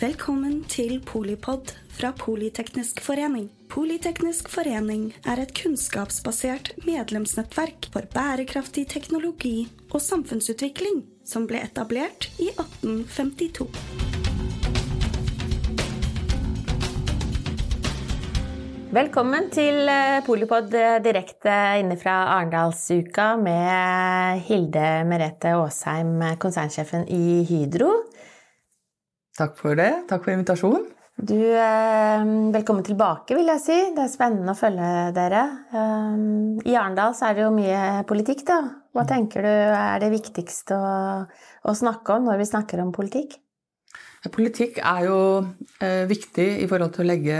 Velkommen til Polipod fra Politeknisk forening. Politeknisk forening er et kunnskapsbasert medlemsnettverk for bærekraftig teknologi og samfunnsutvikling som ble etablert i 1852. Velkommen til eh, Polipod eh, direkte inne fra Arendalsuka med Hilde Merete Aasheim, konsernsjefen i Hydro. Takk for det. Takk for invitasjonen. Du, eh, velkommen tilbake, vil jeg si. Det er spennende å følge dere. I Arendal så er det jo mye politikk, da. Hva tenker du er det viktigste å, å snakke om når vi snakker om politikk? Politikk er jo eh, viktig i forhold til å legge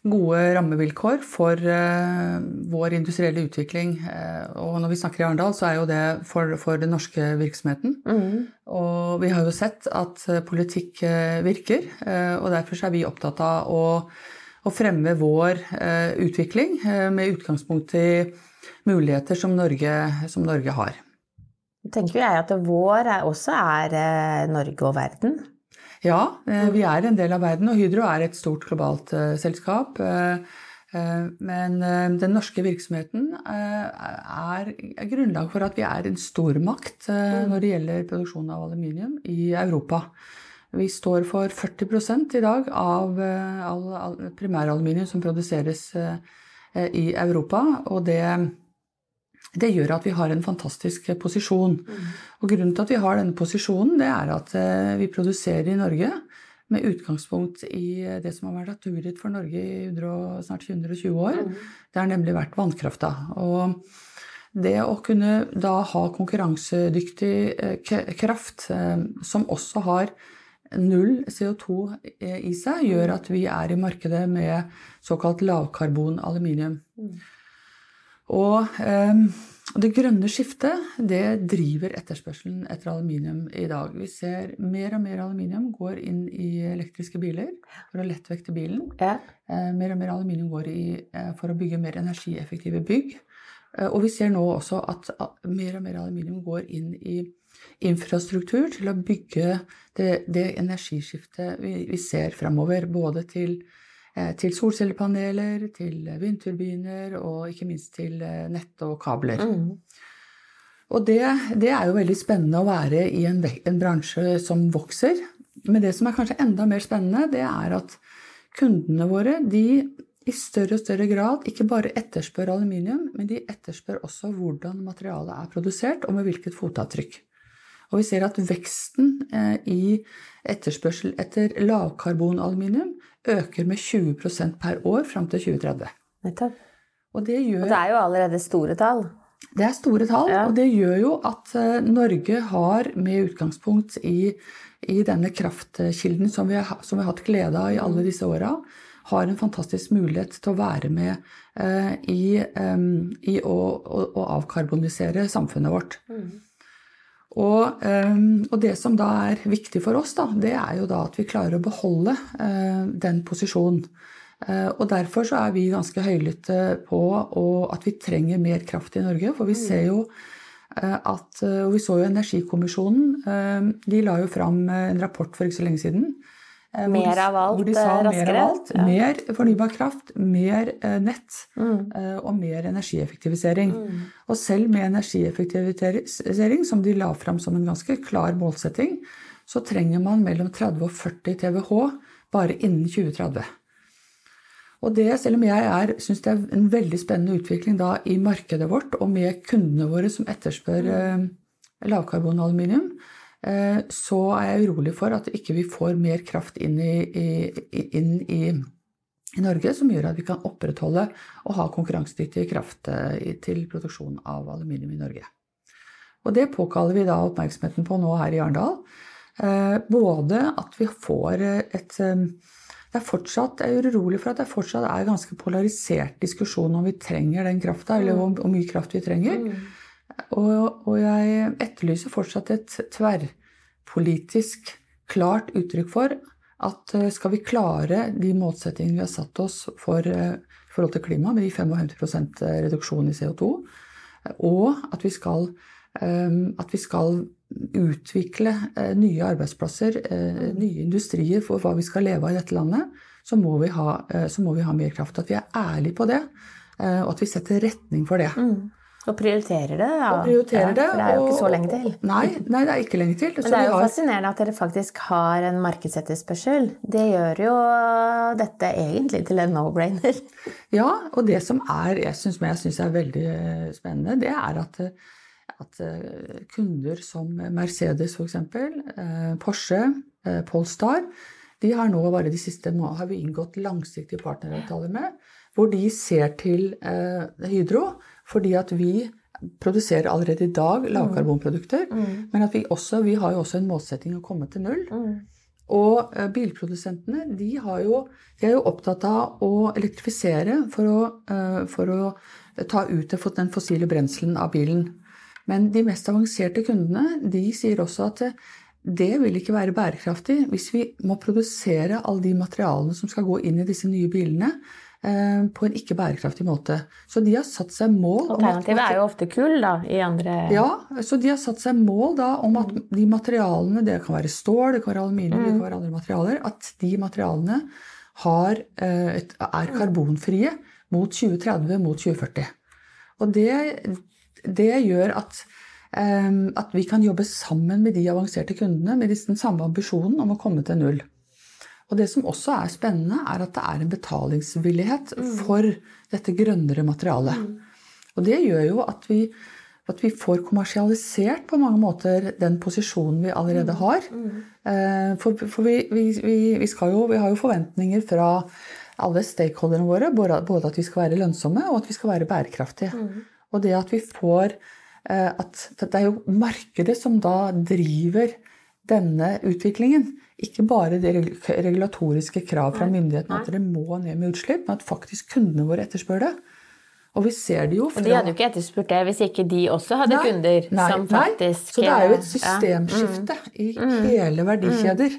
gode rammevilkår for uh, vår industrielle utvikling. Uh, og når vi snakker i Arendal, så er jo det for, for den norske virksomheten. Mm. Og vi har jo sett at uh, politikk virker, og derfor er vi opptatt av å, å fremme vår utvikling med utgangspunkt i muligheter som Norge, som Norge har. tenker jeg at vår også er Norge og verden. Ja, eh, vi er en del av verden, og Hydro er et stort globalt uh, selskap. Uh, men den norske virksomheten er, er grunnlag for at vi er en stormakt mm. når det gjelder produksjon av aluminium i Europa. Vi står for 40 i dag av primæraluminium som produseres i Europa. Og det det gjør at vi har en fantastisk posisjon. Mm. Og grunnen til at vi har denne posisjonen, det er at eh, vi produserer i Norge med utgangspunkt i det som har vært naturgitt for Norge i 100, snart 120 år. Mm. Det har nemlig vært vannkrafta. Og det å kunne da ha konkurransedyktig eh, kraft eh, som også har null CO2 i seg, gjør at vi er i markedet med såkalt lavkarbon aluminium. Og eh, det grønne skiftet det driver etterspørselen etter aluminium i dag. Vi ser mer og mer aluminium går inn i elektriske biler for å lettvekte bilen. Ja. Eh, mer og mer aluminium går i eh, for å bygge mer energieffektive bygg. Eh, og vi ser nå også at mer og mer aluminium går inn i infrastruktur til å bygge det, det energiskiftet vi, vi ser framover. Både til til solcellepaneler, til vindturbiner og ikke minst til eh, nett og kabler. Mm. Og det, det, er jo veldig spennende å være i en, en, bransje som vokser. Men det som er kanskje enda mer spennende, det er at kundene våre de i større og større grad ikke bare etterspør aluminium, men de etterspør også hvordan materialet er produsert, og med hvilket fotavtrykk. Og vi ser at veksten eh, i etterspørsel etter lavkarbonaluminium øker med 20% per år fram til 2030. Nettopp. Og det, gjør, og det er jo allerede store tall. Det er store tall, ja. og det gjør jo at eh, Norge har, med utgangspunkt i, i denne kraftkilden som vi, har, som vi, har, hatt glede av i alle disse åra, har en fantastisk mulighet til å være med eh, i, um, i å, å, å, avkarbonisere samfunnet vårt. Mm. Og, ehm, og, det som da er viktig for oss, da, det er jo da at vi klarer å beholde eh, den posisjonen. Eh, og derfor så er vi ganske høylytte på at vi trenger mer kraft i Norge. For vi mm. ser jo eh, at Og vi så jo Energikommisjonen. De la jo fram en rapport for ikke så lenge siden mer av alt, hvor de sa raskere. Mer av alt. Ja. Mer fornybar kraft, mer eh, nett mm. Eh, og mer energieffektivisering. Mm. Og selv med energieffektivisering, som de la fram som en ganske klar målsetting, så trenger man mellom 30 og 40 TWh bare innen 2030. Og det, selv om jeg syns det er en veldig spennende utvikling da i markedet vårt og med kundene våre som etterspør mm. lavkarbonaluminium, Eh, så er jeg urolig for at ikke vi får mer kraft inn i, inn i, i Norge som gjør at vi kan opprettholde og ha konkurransedyktig kraft eh, til produksjon av aluminium i Norge. Og det påkaller vi da oppmerksomheten på nå her i Arendal. Eh, både at vi får et det er fortsatt, Jeg er urolig for at det fortsatt er ganske polarisert diskusjon om vi trenger den krafta, eller hvor, hvor mye kraft vi trenger. Mm. Og, og jeg etterlyser fortsatt et tverrpolitisk klart uttrykk for at eh, skal vi klare de målsettingene vi har satt oss for eh, i forhold til klima, med de 55% reduksjon i CO2, og at vi skal at vi skal utvikle nye arbeidsplasser, nye industrier for hva vi skal leve av i dette landet, så må vi ha, må vi ha mer kraft. At vi er ærlige på det, og at vi setter retning for det. Mm. Og prioriterer det. Ja. Og prioriterer det. Ja, for det er jo ikke så lenge til. Nei, nei det er ikke lenge til. Men det er jo har... fascinerende at dere faktisk har en markedsetterspørsel. Det gjør jo dette egentlig til en no-brainer. Ja, og det som er, jeg synes, jeg synes er veldig spennende, det er at, at eh, kunder som Mercedes f.eks., eh, Porsche, eh, Polestar, de har nå bare de siste månedene har vi inngått langsiktige partneravtaler med, hvor de ser til Hydro fordi at vi produserer allerede i dag lavkarbonprodukter. Mm. mm. Men at vi også vi har jo også en målsetting å komme til null. Mm. Og uh, bilprodusentene de, jo, de, er jo opptatt av å elektrifisere for å, uh, for å ta ut den fossile brenselen av bilen. Men de mest avanserte kundene de sier også at det vil ikke være bærekraftig hvis vi må produsere alle de materialene som skal gå inn i disse nye bilene Eh, på en ikke bærekraftig måte. Så de har satt seg mål Alternativet er jo ofte kull, da, i andre Ja, så de har satt seg mål da om at de materialene, det kan være stål, det kan være aluminium, mm. det kan være andre materialer, at de materialene har, eh, et, er karbonfrie mot 2030, mot 2040. Og det, det gjør at, um, at vi kan jobbe sammen med de avanserte kundene med den samme ambisjonen om å komme til null. Og det som også er spennende, er at det er en betalingsvillighet mm. for dette grønnere materialet. Mm. Og det gjør jo at vi, at vi, får kommersialisert på mange måter den posisjonen vi allerede mm. har. Mm. Eh, for, for vi, vi, vi, jo, vi, har jo forventninger fra alle stakeholderne våre, både at vi skal være lønnsomme og at vi skal være bærekraftige. Mm. Og det at vi får eh, at Det er jo markedet som da driver denne utviklingen. Ikke bare det regulatoriske krav fra myndighetene at dere må ned med utslipp, men at faktisk kundene våre etterspør det. Og vi ser det jo fra... Og de hadde jo ikke etterspurt det hvis ikke de også hadde nei, kunder nei, som faktisk nei. Så det er jo et systemskifte ja. mm. i mm. hele verdikjeder.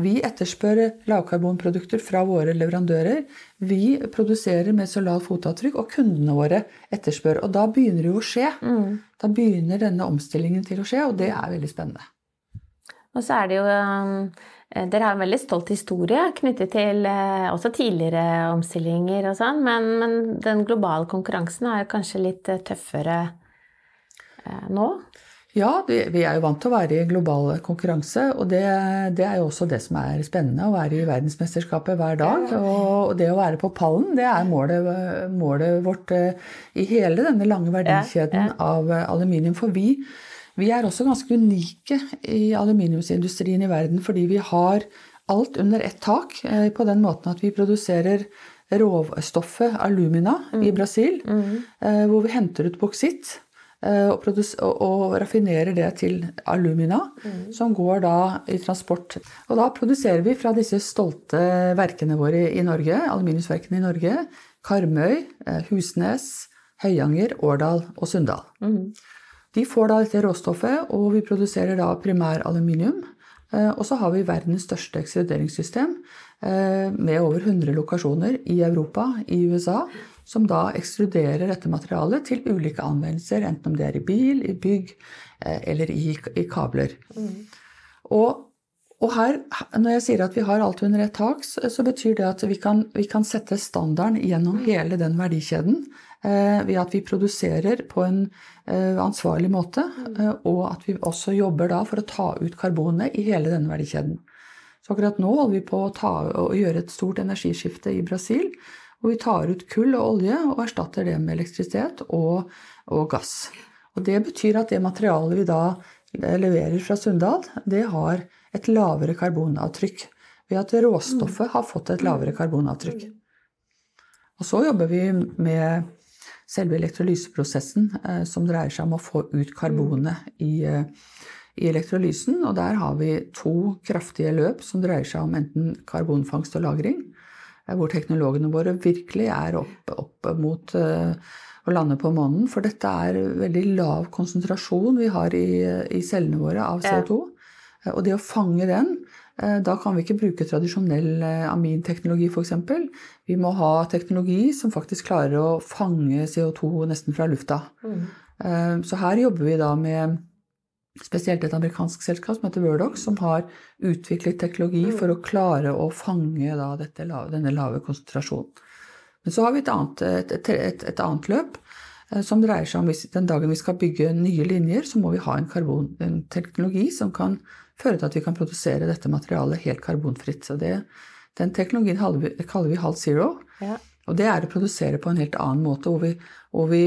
Vi etterspør lavkarbonprodukter fra våre leverandører. Vi produserer med så lavt fotavtrykk, og kundene våre etterspør. Og da begynner det jo å skje. Mm. Da begynner denne omstillingen til å skje, og det er veldig spennende. Og så er det jo um, Dere har en veldig stolt historie knyttet til uh, også tidligere omstillinger og sånn, men, men, den globale konkurransen er kanskje litt uh, tøffere nå? Ja, vi er jo vant til å være i global konkurranse. Og det, det, er jo også det som er spennende, å være i verdensmesterskapet hver dag. Og det å være på pallen, det er målet, målet vårt i hele denne lange verdikjeden av aluminium. For vi, vi er også ganske unike i aluminiumsindustrien i verden fordi vi har alt under ett tak eh, på den måten at vi produserer råstoffet alumina mm. i Brasil, mm. Eh, hvor vi henter ut boksitt eh, og, og, og, raffinerer det til alumina, mm. som går da i transport. Og da produserer vi fra disse stolte verkene våre i Norge, aluminiumsverkene i Norge, Karmøy, Husnes, Høyanger, Årdal og Sunndal. Mm. De får da dette råstoffet, og vi produserer da primæraluminium. Eh, og så har vi verdens største ekskluderingssystem eh, med over 100 lokasjoner i Europa, i USA, som da ekskluderer dette materialet til ulike anvendelser, enten om det er i bil, i bygg eh, eller i, i kabler. Mm. Og, og, her, når jeg sier at vi har alt under ett tak, så betyr det at vi kan, vi kan sette standarden gjennom hele den verdikjeden Eh, ved at vi produserer på en eh, ansvarlig måte, eh, og at vi også jobber da for å ta ut karbonet i hele denne verdikjeden. Så akkurat nå holder vi på å, ta, å gjøre et stort energiskifte i Brasil. Hvor vi tar ut kull og olje og erstatter det med elektrisitet og, og gass. Og Det betyr at det materialet vi da leverer fra Sunndal, det har et lavere karbonavtrykk. Ved at råstoffet har fått et lavere karbonavtrykk. Og så jobber vi med selve elektrolyseprosessen eh, som dreier seg om å få ut karbonet i, eh, i elektrolysen. Og der har vi to kraftige løp som dreier seg om enten karbonfangst og -lagring, eh, hvor teknologene våre virkelig er opp, opp mot å lande på månen. For dette er veldig lav konsentrasjon vi har i, i cellene våre av CO2. Og det å fange den Eh, da kan vi ikke bruke tradisjonell eh, aminteknologi f.eks. Vi må ha teknologi som faktisk klarer å fange CO2 nesten fra lufta. Mm. Så her jobber vi da med spesielt et amerikansk selskap som heter Wordox, som har utviklet teknologi for å klare å fange dette, denne lave konsentrasjonen. Men så har vi et annet, et, et, et annet løp eh, som dreier seg om hvis den dagen vi skal bygge nye linjer, så må vi ha en, karbon, en teknologi som kan føre til at vi kan produsere dette materialet helt karbonfritt. Så det, den teknologien kaller vi halv zero. Ja. Og det er å produsere på en helt annen måte, hvor vi, hvor vi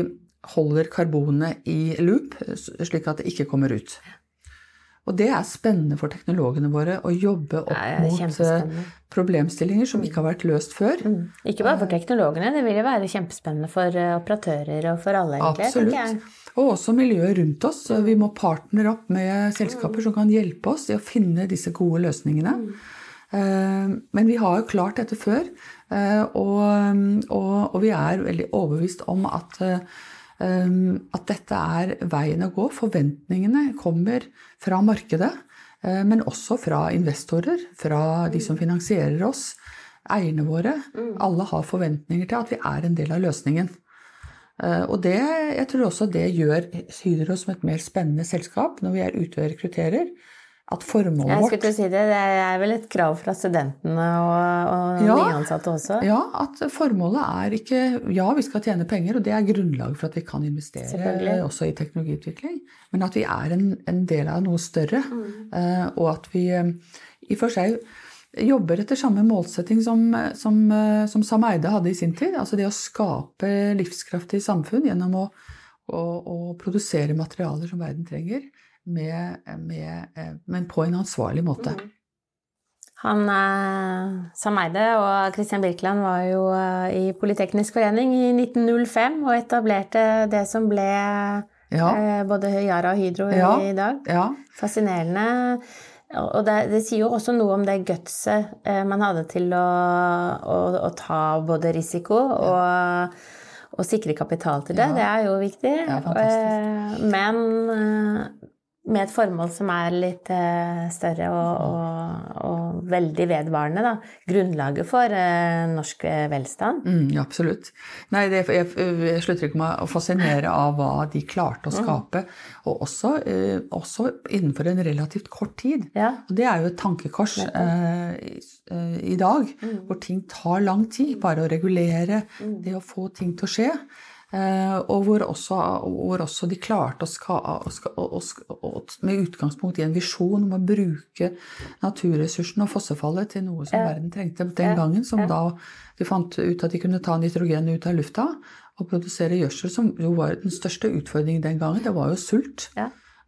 holder karbonet i loop, slik at det ikke kommer ut. Og det er spennende for teknologene våre å jobbe opp ja, mot eh, problemstillinger som ikke har vært løst før. Mm. Ikke bare for teknologene, det vil jo være kjempespennende for eh, operatører og for alle, egentlig. Absolutt. Og også miljøet rundt oss. Vi må partnere opp med selskaper som kan hjelpe oss i å finne disse gode løsningene. Mm. Eh, men vi har jo klart dette før, og, og, og vi er veldig overbevist om at at dette er veien å gå. Forventningene kommer fra markedet, eh, men også fra investorer, fra de som finansierer oss, eierne våre. Mm. Alle har forventninger til at vi er en del av løsningen. Eh, og det, jeg tror også det gjør Hydro som et mer spennende selskap når vi er ute og rekrutterer at formålet vårt Jeg skulle til å si det, det er vel et krav fra studentene og, og ja, nyansatte også? Ja, at formålet er ikke Ja, vi skal tjene penger, og det er grunnlaget for at vi kan investere også i teknologiutvikling, men at vi er en, en del av noe større, mm. uh, og at vi um, i og for seg jobber etter samme målsetting som, som, som Sam Eide hadde i sin tid. Altså det å skape livskraftig samfunn gjennom å, å, å produsere materialer som verden trenger med, med, eh, men på en ansvarlig måte. Mm. Han Sam Eide og Christian Birkeland var jo eh, i Politeknisk forening i 1905 og etablerte det som ble ja. både Yara og Hydro ja. i dag. Ja. Fascinerende. Og det, det, sier jo også noe om det gutset man hadde til å, å, å ta både risiko og, og sikre kapital til det. Det er jo viktig. Men med et formål som er litt uh, større og, og, og, veldig vedvarende. Da. Grunnlaget for uh, norsk eh, velstand. Mm, absolutt. Nei, det, jeg, jeg, slutter ikke med å fascinere av hva de klarte å mm. skape. Mm. Og også, uh, også, innenfor en relativt kort tid. Ja. Og det er jo et tankekors i, i, dag, mm. hvor ting tar lang tid. Bare å regulere, mm. det å få ting til å skje. Eh, og hvor også, hvor også, de klarte å, ska, å, å, med utgangspunkt i en visjon om å bruke naturressursene og fossefallet til noe som verden trengte. Den gangen, som da de fant ut at de kunne ta nitrogen ut av lufta og produsere gjødsel, som jo var den største utfordringen den gangen. Det var jo sult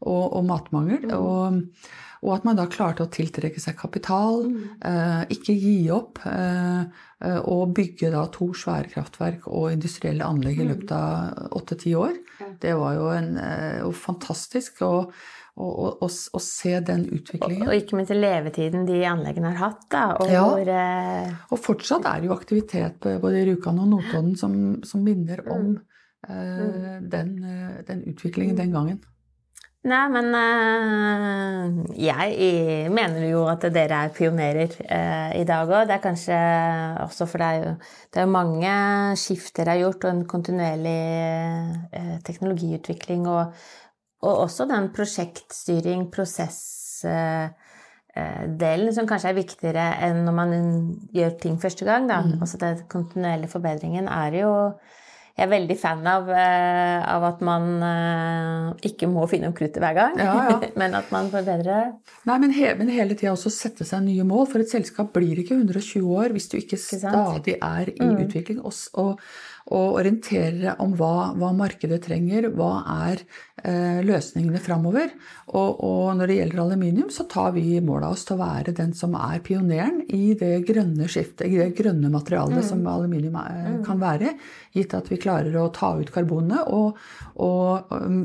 og, og matmangel. Mm. Og, og, at man da klarte å tiltrekke seg kapital, mm. eh, ikke gi opp. Eh, Eh, og bygge da to svære kraftverk og industrielle anlegg i mm. løpet av åtte-ti år. Det var jo, en, eh, fantastisk å, å, se den utviklingen. Og, og ikke minst levetiden de anleggene har hatt. Da, og, ja. hvor, eh... og fortsatt er det jo aktivitet både i Rjukan og Notodden som, som minner om mm. eh, den, eh, den, utviklingen den gangen. Nei, men uh, jeg mener jo at dere er pionerer uh, i dag òg. Det er kanskje også for det er jo det er mange skift dere har gjort, og en kontinuerlig uh, teknologiutvikling. Og, og, også den prosjektstyring, prosessdelen, som kanskje er viktigere enn når man gjør ting første gang. Da. Mm. Altså den kontinuerlige forbedringen er jo jeg er veldig fan av, uh, av at man uh, ikke må finne opp kruttet hver gang, ja, ja. men at man forbedrer. Nei, men, he men hele tida også sette seg nye mål. For et selskap blir ikke 120 år hvis du ikke, ikke stadig er i mm. utvikling. Og, og, og orientere om hva, hva, markedet trenger, hva er eh, løsningene framover. Og, og, når det gjelder aluminium, så tar vi mål av oss til å være den som er pioneren i det grønne skiftet, i det grønne materialet mm. som aluminium er, mm. kan være, gitt at vi klarer å ta ut karbonene.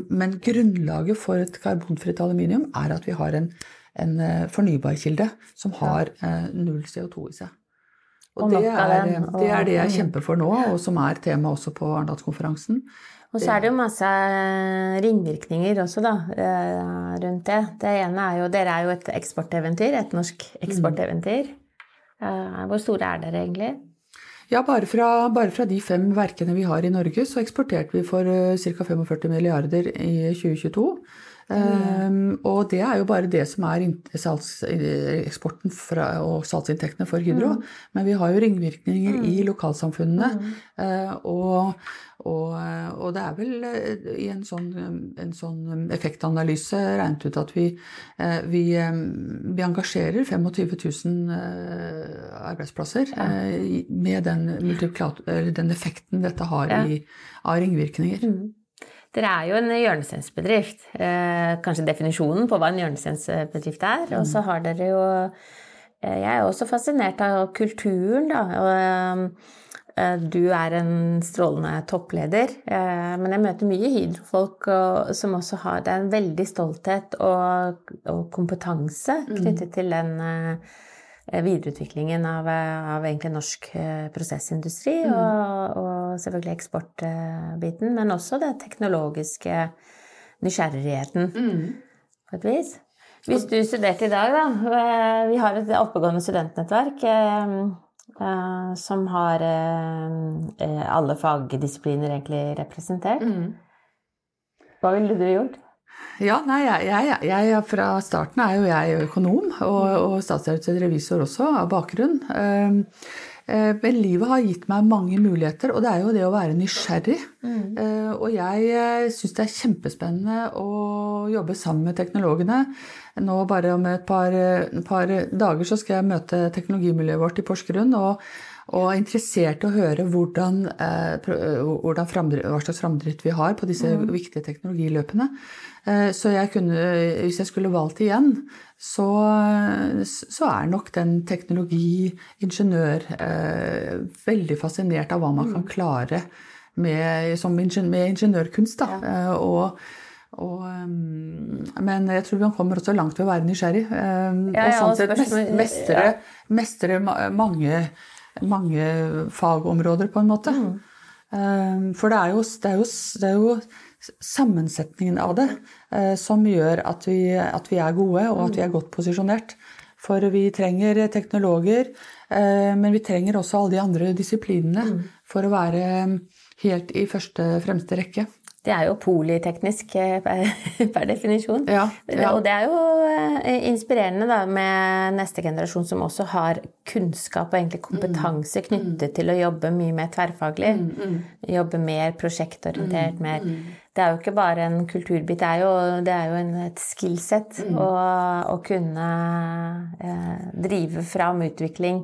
men grunnlaget for et karbonfritt aluminium er at vi har en, en eh, fornybarkilde som har eh, null CO2 i seg. Og, det er, det er, det jeg kjemper for nå, og som er tema også på Arendalskonferansen. Og så er det jo masse ringvirkninger også, da, eh, rundt det. Det ene er jo Dere er jo et eksporteventyr, et norsk eksporteventyr. Mm. Hvor store er dere egentlig? Ja, bare fra, bare fra, de fem verkene vi har i Norge, så eksporterte vi for ca. 45 milliarder i 2022. Um, og det er jo bare det som er eksporten fra, og salgsinntektene for Hydro. Mm. Men vi har jo ringvirkninger mm. i lokalsamfunnene. Mm. Uh, og, og, og, det er vel uh, i en sånn, en sånn, effektanalyse regnet ut at vi, uh, vi, vi engasjerer 25 000 arbeidsplasser ja. med den, den, effekten dette har i, av ringvirkninger. Mm. Dere er jo en hjørnesteinsbedrift. Eh, kanskje definisjonen på hva en hjørnesteinsbedrift er. Og så har dere jo eh, Jeg er også fascinert av kulturen, da. Og, eh, du er en strålende toppleder, men jeg møter mye Hydro-folk som også har Det er en veldig stolthet og, og kompetanse mm. knyttet til den videreutviklingen av, av egentlig norsk prosessindustri, mm. og, og, selvfølgelig eksportbiten, men også det teknologiske nysgjerrigheten, mm. på et vis. Hvis du studerte i dag, da Vi har et oppegående studentnettverk som har alle fagdisipliner egentlig representert. Mm. Hva ville du gjort? Ja, nei, jeg, jeg, jeg, Fra starten er jo jeg økonom, og, og revisor også, av bakgrunn. Eh, men livet har gitt meg mange muligheter, og det er jo det å være nysgjerrig. Mm. Eh, og jeg eh, syns det er kjempespennende å jobbe sammen med teknologene. Nå bare om et par, par dager så skal jeg møte teknologimiljøet vårt i Porsgrunn. og og er interessert i å høre hvordan, hvordan framdrift, hva slags framdrift vi har på disse mm. viktige teknologiløpene. Eh, så jeg kunne, hvis jeg skulle valgt igjen, så, så er nok den teknologi, ingeniør, eh, veldig fascinert av hva man kan mm. klare med, med ingeniørkunst. Da. Ja. Eh, og, og, men jeg tror man kommer også langt ved å være nysgjerrig. Ja, ja, og sånn sett mestre, mestre mange, mange, fagområder, på en måte. Mm. For det er, jo, det, er jo, det er jo sammensetningen av det eh, som gjør at vi, at vi, er gode, og at vi er godt posisjonert. For vi trenger teknologer, eh, men vi trenger også alle de andre disiplinene mm. for å være helt i første, fremste rekke. Det er jo politeknisk eh, per, definisjon. Ja, ja. Og det er jo eh, inspirerende da, med neste generasjon som også har kunnskap og egentlig kompetanse mm. knyttet til å jobbe mye mer tverrfaglig. Mm, mm. Jobbe mer prosjektorientert. mer Det er jo ikke bare en kulturbit, det er jo, det er jo en, et skillset å, å, kunne eh, drive fram utvikling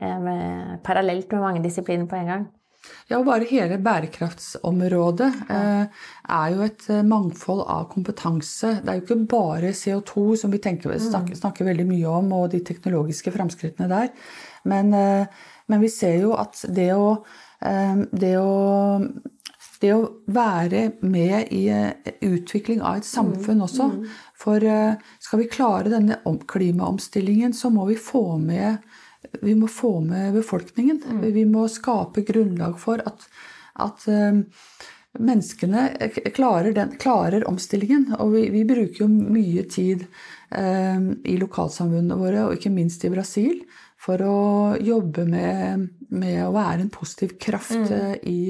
eh, med, parallelt med mange disipliner på en gang. Ja, bare hele bærekraftsområdet eh, er jo et eh, mangfold av kompetanse. Det er jo ikke bare CO2 som vi tenker, mm. snakker, snakker veldig mye om, og de teknologiske framskrittene der. Men, eh, men, vi ser jo at det å, eh, det å det å være med i eh, utvikling av et samfunn også. Mm. For eh, skal vi klare denne klimaomstillingen, så må vi få med vi må få med befolkningen. Mm. Vi må skape grunnlag for at, at um, menneskene klarer, den, klarer, omstillingen. Og vi, vi, bruker jo mye tid um, i lokalsamfunnene våre, og ikke minst i Brasil, for å jobbe med, med å være en positiv kraft mm. uh, i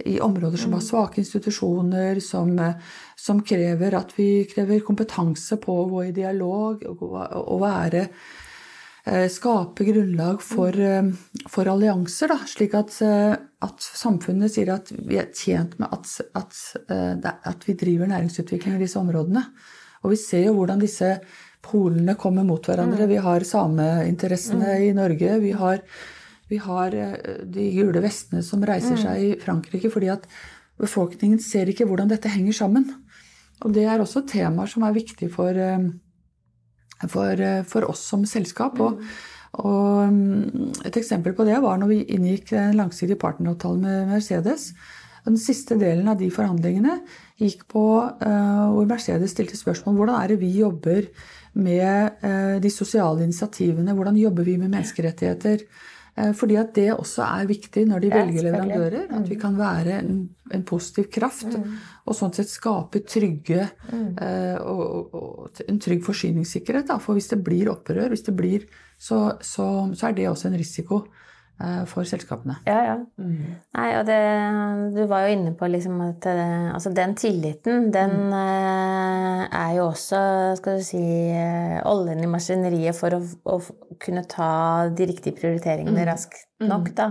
i områder som har mm. svake institusjoner, som, som, krever at vi krever kompetanse på å gå i dialog og, og være Eh, skape grunnlag for, eh, for allianser, da, slik at, eh, at, samfunnet sier at vi er tjent med at, at, at, vi driver næringsutvikling i disse områdene. Og vi ser jo hvordan disse polene kommer mot hverandre. Mm. Vi har sameinteressene mm. i Norge. Vi har, vi har, de gule vestene som reiser mm. seg i Frankrike fordi at befolkningen ser ikke hvordan dette henger sammen. Og det er også temaer som er viktige for for, eh, for oss som selskap. Og, og, mm, et eksempel på det var når vi inngikk en langsidig partneravtale med Mercedes. Den siste delen av de forhandlingene gikk på uh, hvor Mercedes stilte spørsmål hvordan er det vi jobber med uh, de sosiale initiativene. Hvordan jobber vi med menneskerettigheter? Uh, fordi at det også er viktig når de velger leverandører. At vi mm. kan være en, en positiv kraft. Mm og sånn sett skape trygge mm. eh, og, og, en trygg forsyningssikkerhet. Da. For hvis det blir opprør, hvis det blir, så, så, så, er det også en risiko eh, for selskapene. Ja, ja. Mm. Nei, og det, du var jo inne på liksom at eh, altså den tilliten, den mm. Er jo også, skal du si, oljen i maskineriet for å, å, kunne ta de riktige prioriteringene mm. raskt nok, mm. da.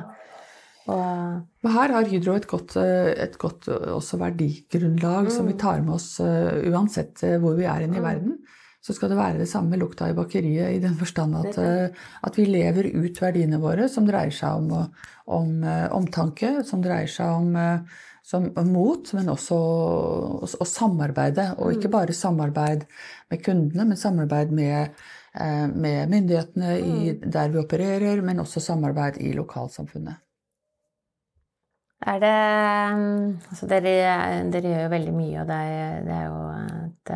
Og her har Hydro et godt, et godt verdigrunnlag mm. som vi tar med oss uansett hvor vi er inne i mm. verden så skal det være det samme med lukta i bakeriet, i den forstand at, eh, at, vi lever ut verdiene våre, som dreier seg om, om eh, omtanke, som dreier seg om, eh, som, mot, men også å samarbeide. Og ikke mm. bare samarbeid med kundene, men samarbeid med, med myndighetene i, mm. der vi opererer, men også samarbeid i lokalsamfunnet. Er det Altså, dere, dere gjør jo veldig mye, og det er, det er jo et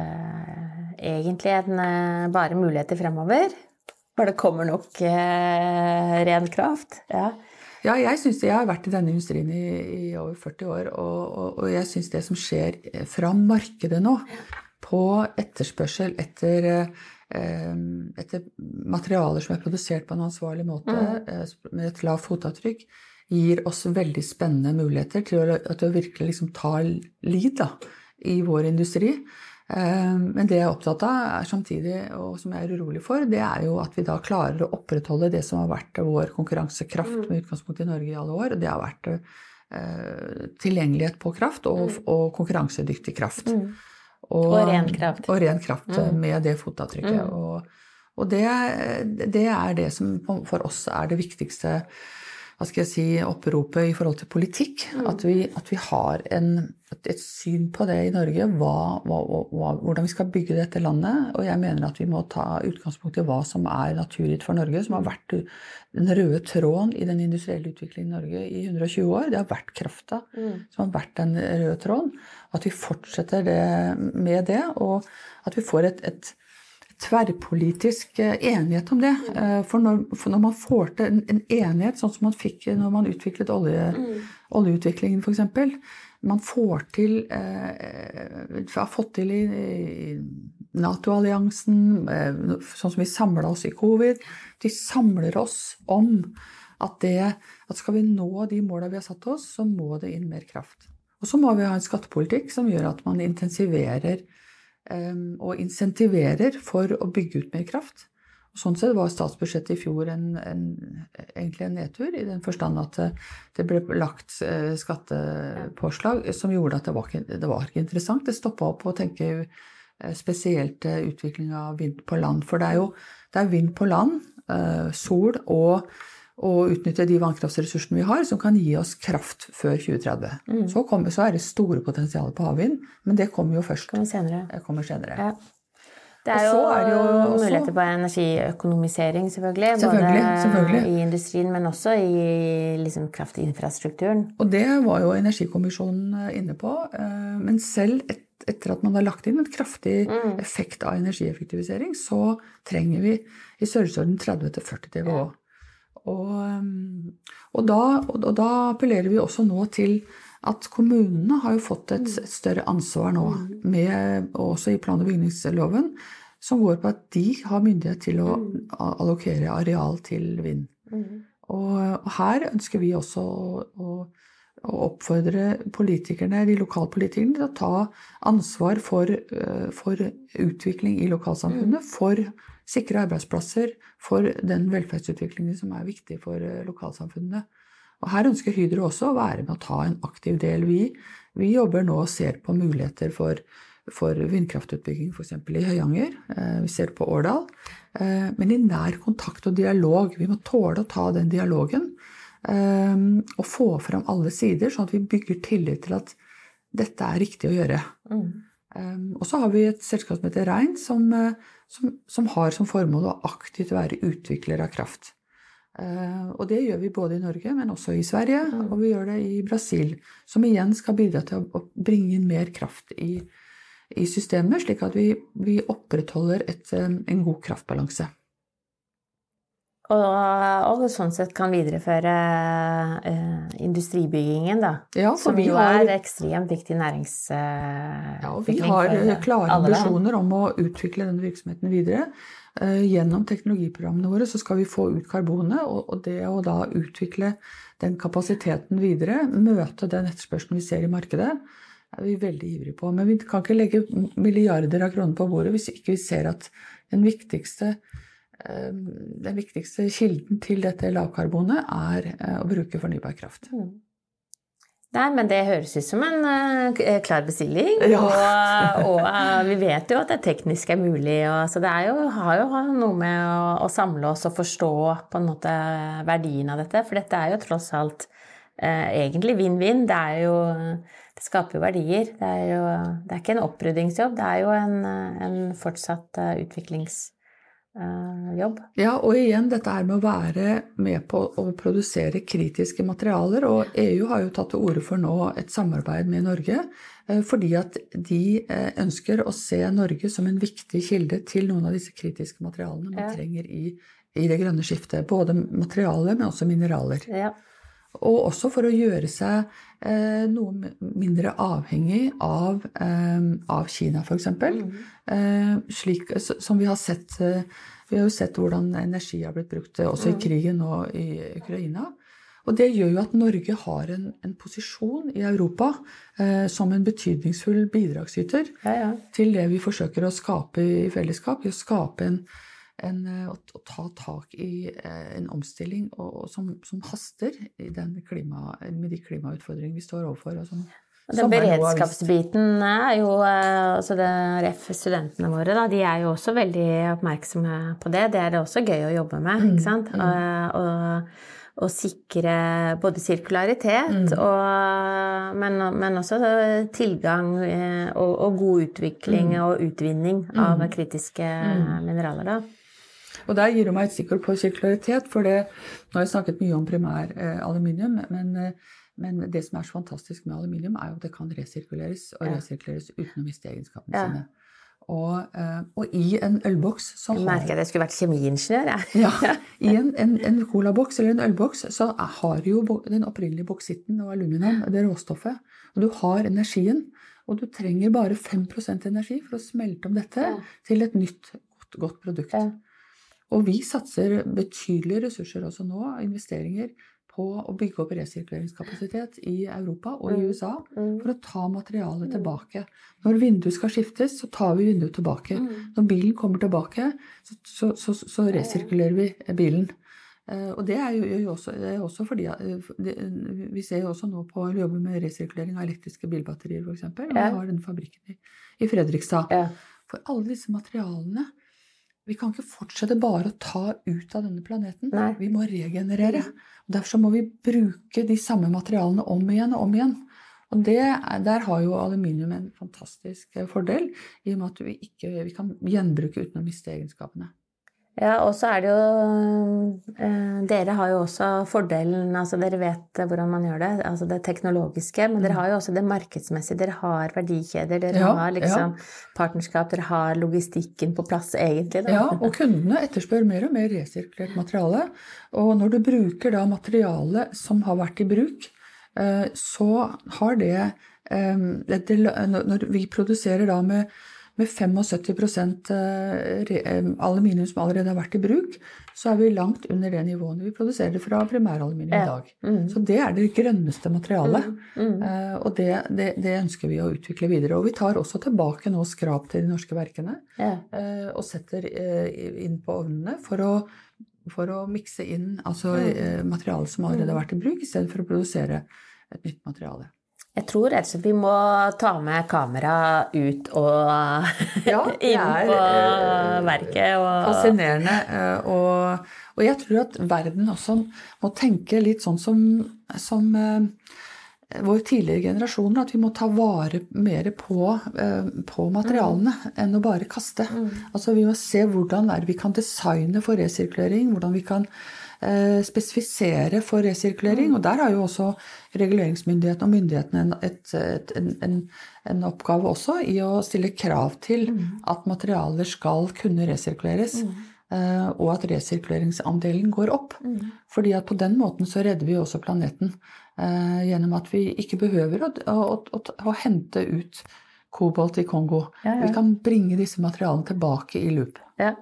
egentlig en, eh, bare muligheter fremover. For det kommer nok eh, ren kraft. Ja. Ja, jeg syns det. Jeg har vært i denne industrien i, i over 40 år, og, og, og jeg syns det som skjer eh, fra markedet nå, på etterspørsel etter, eh, etter materialer som er produsert på en ansvarlig måte, mm. med et lavt fotavtrykk, gir oss veldig spennende muligheter til å, til å virkelig liksom ta lead da, i vår industri. Eh, men det jeg er opptatt av, er samtidig, og som jeg er urolig for, det er jo at vi da klarer å opprettholde det som har vært vår konkurransekraft mm. med utgangspunkt i Norge i alle år. Det har vært eh, tilgjengelighet på kraft og, mm. og konkurransedyktig kraft. Mm. Og, og, ren kraft. Og ren kraft mm. med det fotavtrykket. Mm. Og, og det, det, er det som for oss er det viktigste hva skal jeg si, oppropet i forhold til politikk. Mm. At, vi, at, vi, har en, et syn på det i Norge, hva, hva, hvordan vi skal bygge dette landet. Og jeg mener at vi må ta utgangspunkt i hva som er naturgitt for Norge, som har vært den røde tråden i den industrielle utviklingen i Norge i 120 år. Det har vært krafta mm. som har vært den røde tråden. At vi fortsetter det, med det, og at vi får et, et tverrpolitisk eh, enighet om det. Eh, for når, for når man får til en, en, enighet, sånn som man fikk når man utviklet olje, mm. oljeutviklingen f.eks. Man får til eh, har fått til i, i Nato-alliansen, eh, sånn som vi samla oss i covid. De samler oss om at, det, at skal vi nå de måla vi har satt oss, så må det inn mer kraft. Og så må vi ha en skattepolitikk som gjør at man intensiverer og insentiverer for å bygge ut mer kraft. Sånn sett var statsbudsjettet i fjor en, en, egentlig en nedtur, i den forstand at det ble lagt eh, skattepåslag som gjorde at det var ikke, det var ikke interessant. Det stoppa opp å tenke eh, spesielt eh, utvikling av vind på land. For det er jo det er vind på land, sol og og utnytte de vannkraftressursene vi har, som kan gi oss kraft før 2030. Mm. Så, kommer, så, er det store potensialer på havvind, men det kommer jo først. Kommer senere. Det kommer senere. Ja. Det er jo, er det jo også, muligheter på energiøkonomisering, selvfølgelig. selvfølgelig både selvfølgelig. i industrien, men også i liksom, kraftinfrastrukturen. Og det var jo Energikommisjonen eh, inne på. Eh, men selv et, etter at man har lagt inn en kraftig mm. effekt av energieffektivisering, så trenger vi i størrelsesorden 30-40 TWh. Og, og, da, og, da, appellerer vi også nå til at kommunene har jo fått et, et større ansvar nå, mm. med, også i plan- og bygningsloven, som går på at de har myndighet til å mm. allokere areal til vind. Mm. Og, og, her ønsker vi også å, å, å, oppfordre politikerne, de lokalpolitikerne til å ta ansvar for, uh, for utvikling i lokalsamfunnet, for sikre arbeidsplasser for den velferdsutviklingen som er viktig for eh, lokalsamfunnene. Og Her ønsker Hydro også å være med å ta en aktiv del. Vi, vi jobber nå og ser på muligheter for, for vindkraftutbygging f.eks. i Høyanger. Eh, vi ser på Årdal. Eh, men i nær kontakt og dialog. Vi må tåle å ta den dialogen. Og få fram alle sider, sånn at vi bygger tillit til at dette er riktig å gjøre. Mm. Og så har vi et selskap som heter Rein, som som, som, har som formål å aktivt være utvikler av kraft. Uh, og det gjør vi både i Norge, men også i Sverige, mm. og vi gjør det i Brasil. Som igjen skal bidra til å, bringe inn mer kraft i, i systemet, slik at vi, vi opprettholder et, en god kraftbalanse. Og, og sånn sett kan videreføre eh, industribyggingen, da. Ja, for som vi jo har- er ekstremt viktig næringsutvikling. Ja, og vi har eh, klare ambisjoner om å utvikle denne virksomheten videre. Eh, Gjennom teknologiprogrammene våre så skal vi få ut karbonet, og og det å da utvikle den kapasiteten videre, møte den etterspørselen vi ser i markedet, er vi veldig ivrige på. Men vi kan ikke legge milliarder av kroner på bordet hvis ikke vi ser at den viktigste, eh, den viktigste kilden til dette lavkarbonet er eh, å bruke fornybar kraft. Nei, men det høres ut som en eh, klar bestilling. Ja. Og, og eh, vi vet jo at det teknisk er mulig. Og, så det er jo, har jo noe med å, å samle oss og forstå på en måte verdien av dette. For dette er jo tross alt eh, egentlig vinn-vinn. Det Det skaper jo verdier. Det er jo det er ikke en oppryddingsjobb, det er jo en, eh, en fortsatt eh, utviklingsjobb. Ja, og igjen dette her med å være med på å produsere kritiske materialer. Og EU har jo tatt til orde for nå et samarbeid med Norge. eh, Fordi at de eh, ønsker å se Norge som en viktig kilde til noen av disse kritiske materialene man Ja. trenger i, i det grønne skiftet. Både materialer, men også mineraler. Ja. Og også for å gjøre seg eh, noe mindre avhengig av, eh, av Kina, f.eks. Eh, slik som vi har sett eh, Vi har jo sett hvordan energi har blitt brukt eh, også i krigen og i Ukraina. Og det gjør jo at Norge har en, en posisjon i Europa eh, som en betydningsfull bidragsyter Ja, ja. til det vi forsøker å skape i fellesskap. Å skape en, en eh, å, å ta tak i eh, en omstilling og, og som, som haster i den klima, med de klimautfordringene vi står overfor. Og som, Den er beredskapsbiten er jo eh, altså det RF Studentene våre da, de er jo også veldig oppmerksomme på det. Det er det også gøy å jobbe med. ikke sant? Og, og, og sikre både sirkularitet og, men, men også tilgang og, og god utvikling og utvinning av kritiske mineraler. da. Og der gir hun meg et stikkord på sirkularitet, for det, nå har jeg snakket mye om primær eh, aluminium, men, eh, men det som er så fantastisk med aluminium, er jo at det kan resirkuleres, og Ja. resirkuleres uten å miste egenskapene Ja. sine. Og, eh, og i en ølboks så Jeg har merker at jeg skulle vært kjemiingeniør. jeg. Ja, I en, en, en colaboks eller en ølboks så har jo den opprinnelige boksitten og aluminium, det råstoffet. Og du har energien. Og du trenger bare 5% energi for å smelte om dette Ja. til et nytt, godt, godt produkt. Og vi satser betydelige ressurser også nå, investeringer, på å bygge opp resirkuleringskapasitet i Europa og i Mm. USA Mm. for å ta materialet tilbake. Når vinduet skal skiftes, så tar vi vinduet tilbake. Når bilen kommer tilbake, så, så, så, så resirkulerer vi bilen. Eh, og det er jo, også, det er også fordi eh, det, Vi ser jo også nå på å jobbe med resirkulering av elektriske bilbatterier, f.eks. Og vi har denne fabrikken i, i Fredrikstad. For alle disse materialene Vi kan ikke fortsette bare å ta ut av denne planeten. Nei. Vi må regenerere. Og Derfor må vi bruke de samme materialene om igjen og om igjen. Og det, er- der har jo aluminium en fantastisk eh, fordel, i og med at vi, ikke, vi kan gjenbruke uten å miste egenskapene. Ja, og så er det jo eh, Dere har jo også fordelen Altså, dere vet hvordan man gjør det, altså det teknologiske, men dere har jo også det markedsmessige. Dere har verdikjeder, dere Ja, har liksom partnerskap, dere har logistikken på plass, egentlig. Da. Ja, og kundene etterspør mer og mer resirkulert materiale. Og når du bruker da materiale som har vært i bruk, eh, så har det eh, dette, Når vi produserer da med, med 75 eh, eh, aluminium som allerede har vært i bruk, så er vi langt under det nivået vi produserer fra primæraluminium i dag. Mm. Så det er det grønneste materialet. Mm. Eh, Og det, det, det ønsker vi å utvikle videre. Og vi tar også tilbake nå skrap til de norske verkene og setter inn på ovnene for å, for å mikse inn altså, eh, materiale som allerede har vært i bruk, istedenfor å produsere et nytt materiale. Jeg tror slett vi må ta med kamera ut og Ja, inn er, på eh, verket. Og, Fascinerende. eh, Og, og jeg tror at verden også må tenke litt sånn som, som eh, vår tidligere generasjoner, at vi må ta vare mer på, på materialene enn å bare kaste. Altså Vi må se hvordan vi kan designe for resirkulering, hvordan vi kan spesifisere for resirkulering. Og der har jo også reguleringsmyndighetene og myndighetene en, et, et, en, en, oppgave også i å stille krav til at materialer skal kunne resirkuleres. Mm. og at resirkuleringsandelen går opp. Mm. Fordi at på den måten så redder vi også planeten. eh, Gjennom at vi ikke behøver å, å, å, å hente ut kobolt i Kongo. Ja, ja. Vi kan bringe disse materialene tilbake i loop. Ja.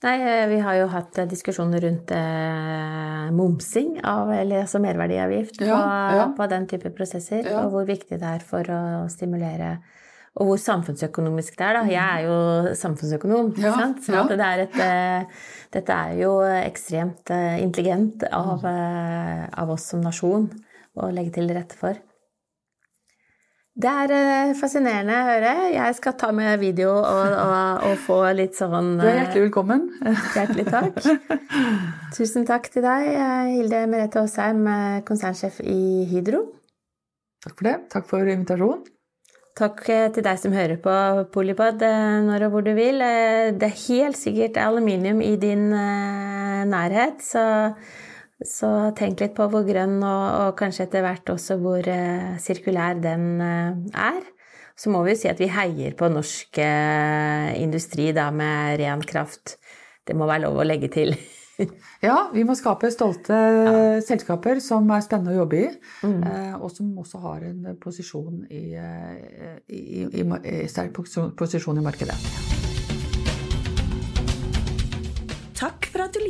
Nei, eh, vi har jo hatt eh, diskusjoner rundt eh, momsing av, eller altså merverdiavgift på, Ja, ja. på den type prosesser, Ja. og hvor viktig det er for å stimulere og hvor samfunnsøkonomisk det er, da. Jeg er jo samfunnsøkonom, Ja, sant. Så det er et, eh, dette er jo ekstremt intelligent av, av oss som nasjon å legge til rette for. Det er eh, fascinerende å høre. Jeg skal ta med video og, og, og få litt sånn Du er eh, hjertelig velkommen. Hjertelig takk. Tusen takk til deg, eh, Hilde Merete Aasheim, eh, konsernsjef i Hydro. Takk for det. Takk for invitasjonen. Takk eh, til deg som hører på Polipod eh, når og hvor du vil. Eh, Det er helt sikkert aluminium i din eh, nærhet, så, så tenk litt på hvor grønn og, og kanskje etter hvert også hvor eh, sirkulær den eh, er. Så må vi jo si at vi heier på norsk eh, industri da med ren kraft. Det må være lov å legge til. Ja, vi må skape stolte selskaper som er spennende å jobbe i, Mm. eh, og som også har en posisjon i, eh, i, i, i, i sterk posisjon i markedet.